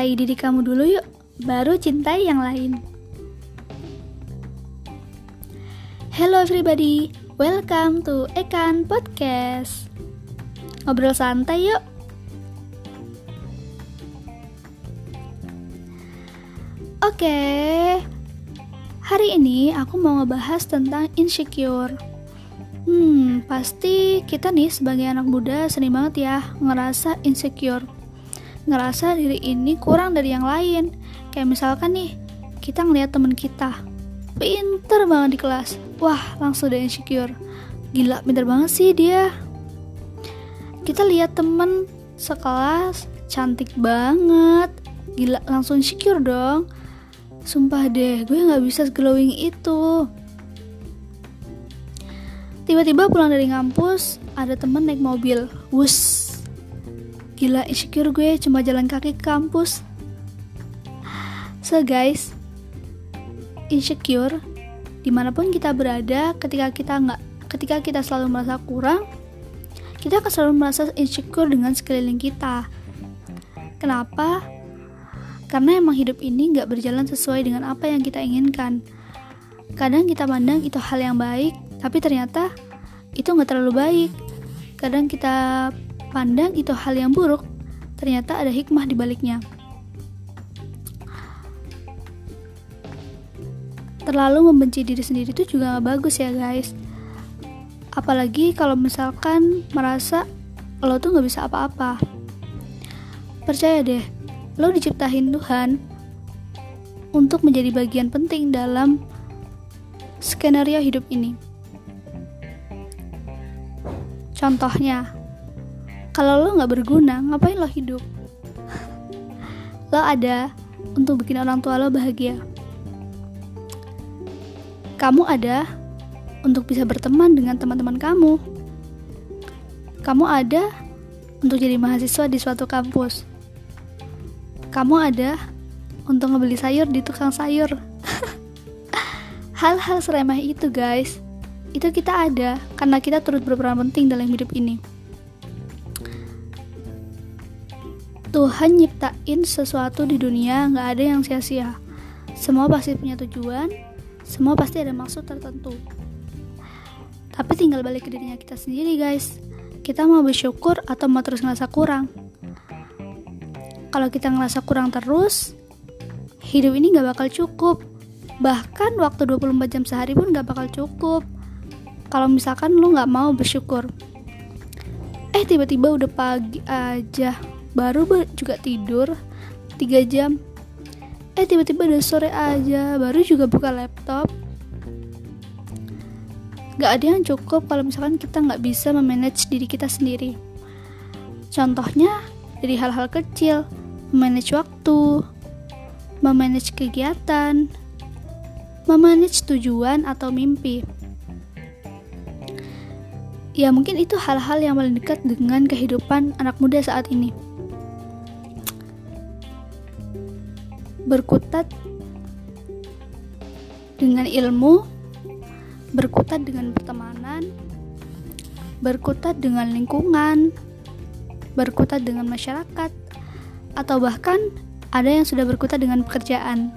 Cintai diri kamu dulu yuk, baru cintai yang lain. Hello everybody, welcome to Ekan Podcast. Ngobrol santai yuk. Oke, hari ini aku mau ngebahas tentang insecure. Hmm, pasti kita nih sebagai anak muda sering banget ya ngerasa insecure ngerasa diri ini kurang dari yang lain. Kayak misalkan nih kita ngeliat temen kita pinter banget di kelas. Wah langsung udah insecure. Gila pinter banget sih dia. Kita lihat temen sekelas cantik banget. Gila langsung insecure dong. Sumpah deh gue nggak bisa glowing itu. Tiba-tiba pulang dari ngampus ada temen naik mobil. Wus Gila insecure gue cuma jalan kaki ke kampus. So guys, insecure di mana pun kita berada ketika kita nggak ketika kita selalu merasa kurang kita akan selalu merasa insecure dengan sekeliling kita. Kenapa? Karena emang hidup ini nggak berjalan sesuai dengan apa yang kita inginkan. Kadang kita pandang itu hal yang baik tapi ternyata itu nggak terlalu baik. Kadang kita pandang itu hal yang buruk, ternyata ada hikmah di baliknya. Terlalu membenci diri sendiri itu juga gak bagus ya guys. Apalagi kalau misalkan merasa lo tuh gak bisa apa-apa. Percaya deh, lo diciptahin Tuhan untuk menjadi bagian penting dalam skenario hidup ini. Contohnya, kalau lo nggak berguna ngapain lo hidup? Lo ada untuk bikin orang tua lo bahagia. Kamu ada untuk bisa berteman dengan teman-teman kamu. Kamu ada untuk jadi mahasiswa di suatu kampus. Kamu ada untuk ngebeli sayur di tukang sayur. Hal-hal seremeh itu guys. Itu kita ada karena kita turut berperan penting dalam hidup ini Tuhan nyiptain sesuatu di dunia nggak ada yang sia-sia. Semua pasti punya tujuan, semua pasti ada maksud tertentu. Tapi tinggal balik ke dirinya kita sendiri guys. Kita mau bersyukur atau mau terus ngerasa kurang. Kalau kita ngerasa kurang terus, hidup ini nggak bakal cukup. Bahkan waktu 24 jam sehari pun nggak bakal cukup. Kalau misalkan lu nggak mau bersyukur. Eh tiba-tiba udah pagi aja baru juga tidur 3 jam. Eh tiba-tiba udah sore aja baru juga buka laptop. Gak ada yang cukup kalau misalkan kita nggak bisa memanage diri kita sendiri. Contohnya dari hal-hal kecil memanage waktu memanage kegiatan memanage tujuan atau mimpi. Ya mungkin itu hal-hal yang paling dekat dengan kehidupan anak muda saat ini berkutat dengan ilmu, berkutat dengan pertemanan, berkutat dengan lingkungan, berkutat dengan masyarakat, atau bahkan ada yang sudah berkutat dengan pekerjaan.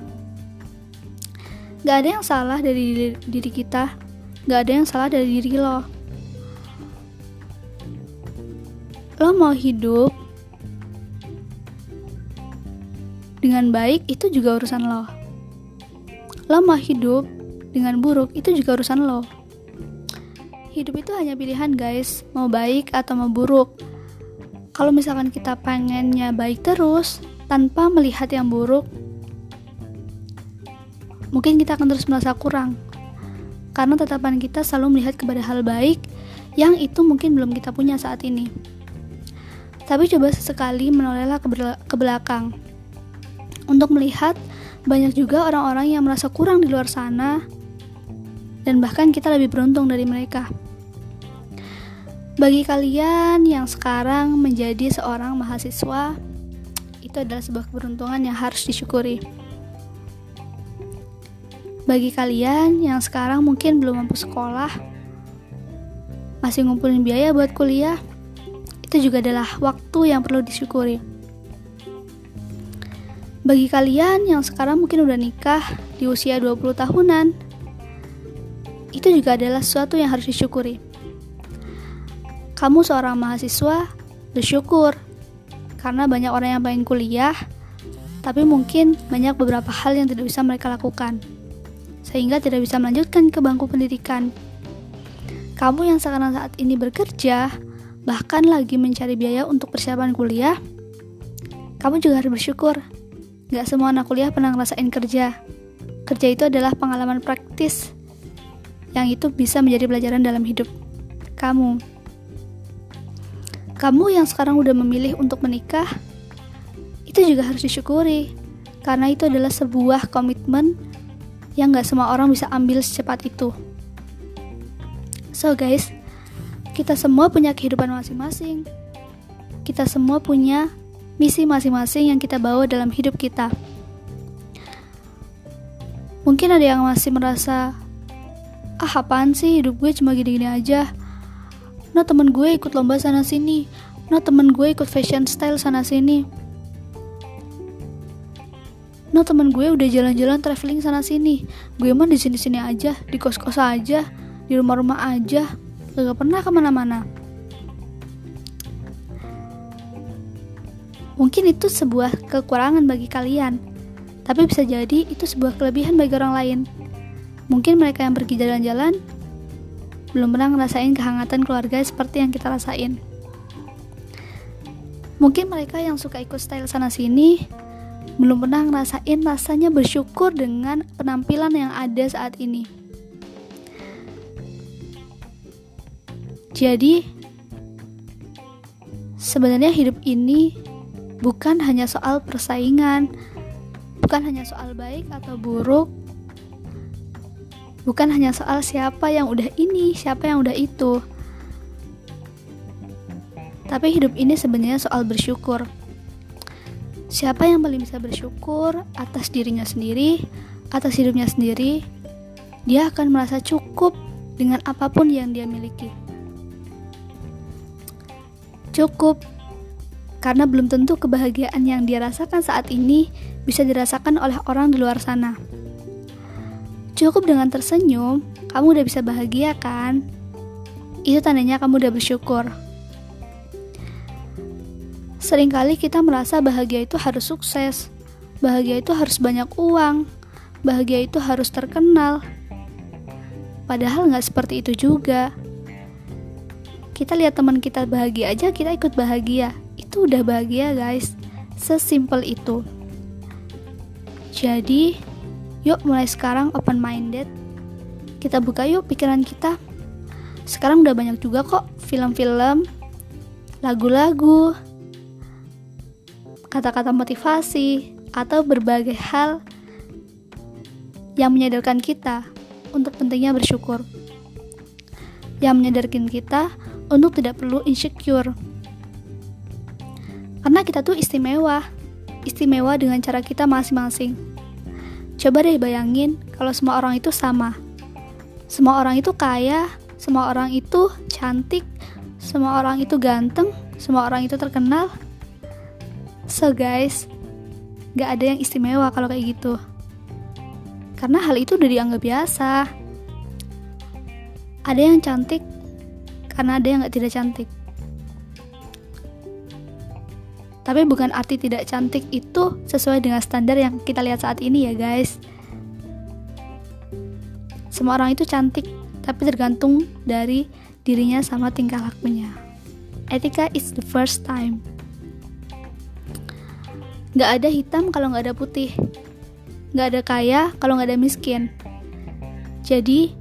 Gak ada yang salah dari diri kita, gak ada yang salah dari diri lo. Lo mau hidup dengan baik itu juga urusan lo. Lo mau hidup dengan buruk itu juga urusan lo. Hidup itu hanya pilihan guys, mau baik atau mau buruk. Kalau misalkan kita pengennya baik terus, tanpa melihat yang buruk, mungkin kita akan terus merasa kurang. Karena tatapan kita selalu melihat kepada hal baik yang itu mungkin belum kita punya saat ini. Tapi coba sesekali menolehlah ke belakang untuk melihat banyak juga orang-orang yang merasa kurang di luar sana dan bahkan kita lebih beruntung dari mereka. Bagi kalian yang sekarang menjadi seorang mahasiswa, itu adalah sebuah keberuntungan yang harus disyukuri. Bagi kalian yang sekarang mungkin belum mampu sekolah, masih ngumpulin biaya buat kuliah, itu juga adalah waktu yang perlu disyukuri. Bagi kalian yang sekarang mungkin udah nikah di usia 20 tahunan, itu juga adalah sesuatu yang harus disyukuri. Kamu seorang mahasiswa, bersyukur karena banyak orang yang pengen kuliah, tapi mungkin banyak beberapa hal yang tidak bisa mereka lakukan, sehingga tidak bisa melanjutkan ke bangku pendidikan. Kamu yang sekarang saat ini bekerja, bahkan lagi mencari biaya untuk persiapan kuliah, kamu juga harus bersyukur Gak semua anak kuliah pernah ngerasain kerja. Kerja itu adalah pengalaman praktis yang itu bisa menjadi pelajaran dalam hidup kamu. Kamu yang sekarang udah memilih untuk menikah, itu juga harus disyukuri. Karena itu adalah sebuah komitmen yang gak semua orang bisa ambil secepat itu. So guys, kita semua punya kehidupan masing-masing. Kita semua punya misi masing-masing yang kita bawa dalam hidup kita. Mungkin ada yang masih merasa, ah apaan sih hidup gue cuma gini-gini aja. No temen gue ikut lomba sana sini. No temen gue ikut fashion style sana sini. No temen gue udah jalan-jalan traveling sana sini. Gue mah di sini-sini aja, di kos-kos aja, di rumah-rumah aja, gak pernah ke mana-mana. Mungkin itu sebuah kekurangan bagi kalian, tapi bisa jadi itu sebuah kelebihan bagi orang lain. Mungkin mereka yang pergi jalan-jalan belum pernah ngerasain kehangatan keluarga seperti yang kita rasain. Mungkin mereka yang suka ikut style sana sini belum pernah ngerasain rasanya bersyukur dengan penampilan yang ada saat ini. Jadi, sebenarnya hidup ini bukan hanya soal persaingan, bukan hanya soal baik atau buruk, bukan hanya soal siapa yang udah ini, siapa yang udah itu. Tapi hidup ini sebenarnya soal bersyukur. Siapa yang paling bisa bersyukur atas dirinya sendiri, atas hidupnya sendiri, dia akan merasa cukup dengan apa pun yang dia miliki. Cukup karena belum tentu kebahagiaan yang dia rasakan saat ini bisa dirasakan oleh orang di luar sana. Cukup dengan tersenyum, kamu udah bisa bahagia kan? Itu tandanya kamu udah bersyukur. Seringkali kita merasa bahagia itu harus sukses, bahagia itu harus banyak uang, bahagia itu harus terkenal. Padahal nggak seperti itu juga. Kita lihat teman kita bahagia aja, kita ikut bahagia itu udah bahagia guys. Sesimpel itu. Jadi yuk mulai sekarang open minded kita buka yuk pikiran kita. Sekarang udah banyak juga kok film-film lagu-lagu kata-kata motivasi atau berbagai hal yang menyadarkan kita untuk pentingnya bersyukur. Yang menyadarkan kita untuk tidak perlu insecure karena kita tuh istimewa. Istimewa dengan cara kita masing-masing. Coba deh bayangin kalau semua orang itu sama. Semua orang itu kaya, semua orang itu cantik, semua orang itu ganteng, semua orang itu terkenal. So guys, gak ada yang istimewa kalau kayak gitu. Karena hal itu udah dianggap biasa. Ada yang cantik, karena ada yang gak tidak cantik. Tapi bukan arti tidak cantik itu sesuai dengan standar yang kita lihat saat ini ya guys. Semua orang itu cantik, tapi tergantung dari dirinya sama tingkah lakunya. Etika is the first time. Gak ada hitam kalau gak ada putih. Gak ada kaya kalau gak ada miskin. Jadi,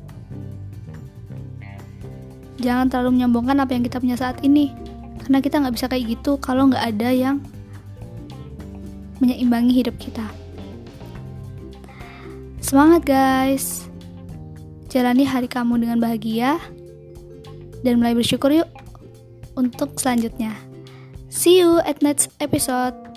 jangan terlalu menyombongkan apa yang kita punya saat ini karena kita nggak bisa kayak gitu kalau nggak ada yang menyeimbangi hidup kita. Semangat guys. Jalani hari kamu dengan bahagia dan mulai bersyukur yuk untuk selanjutnya. See you at next episode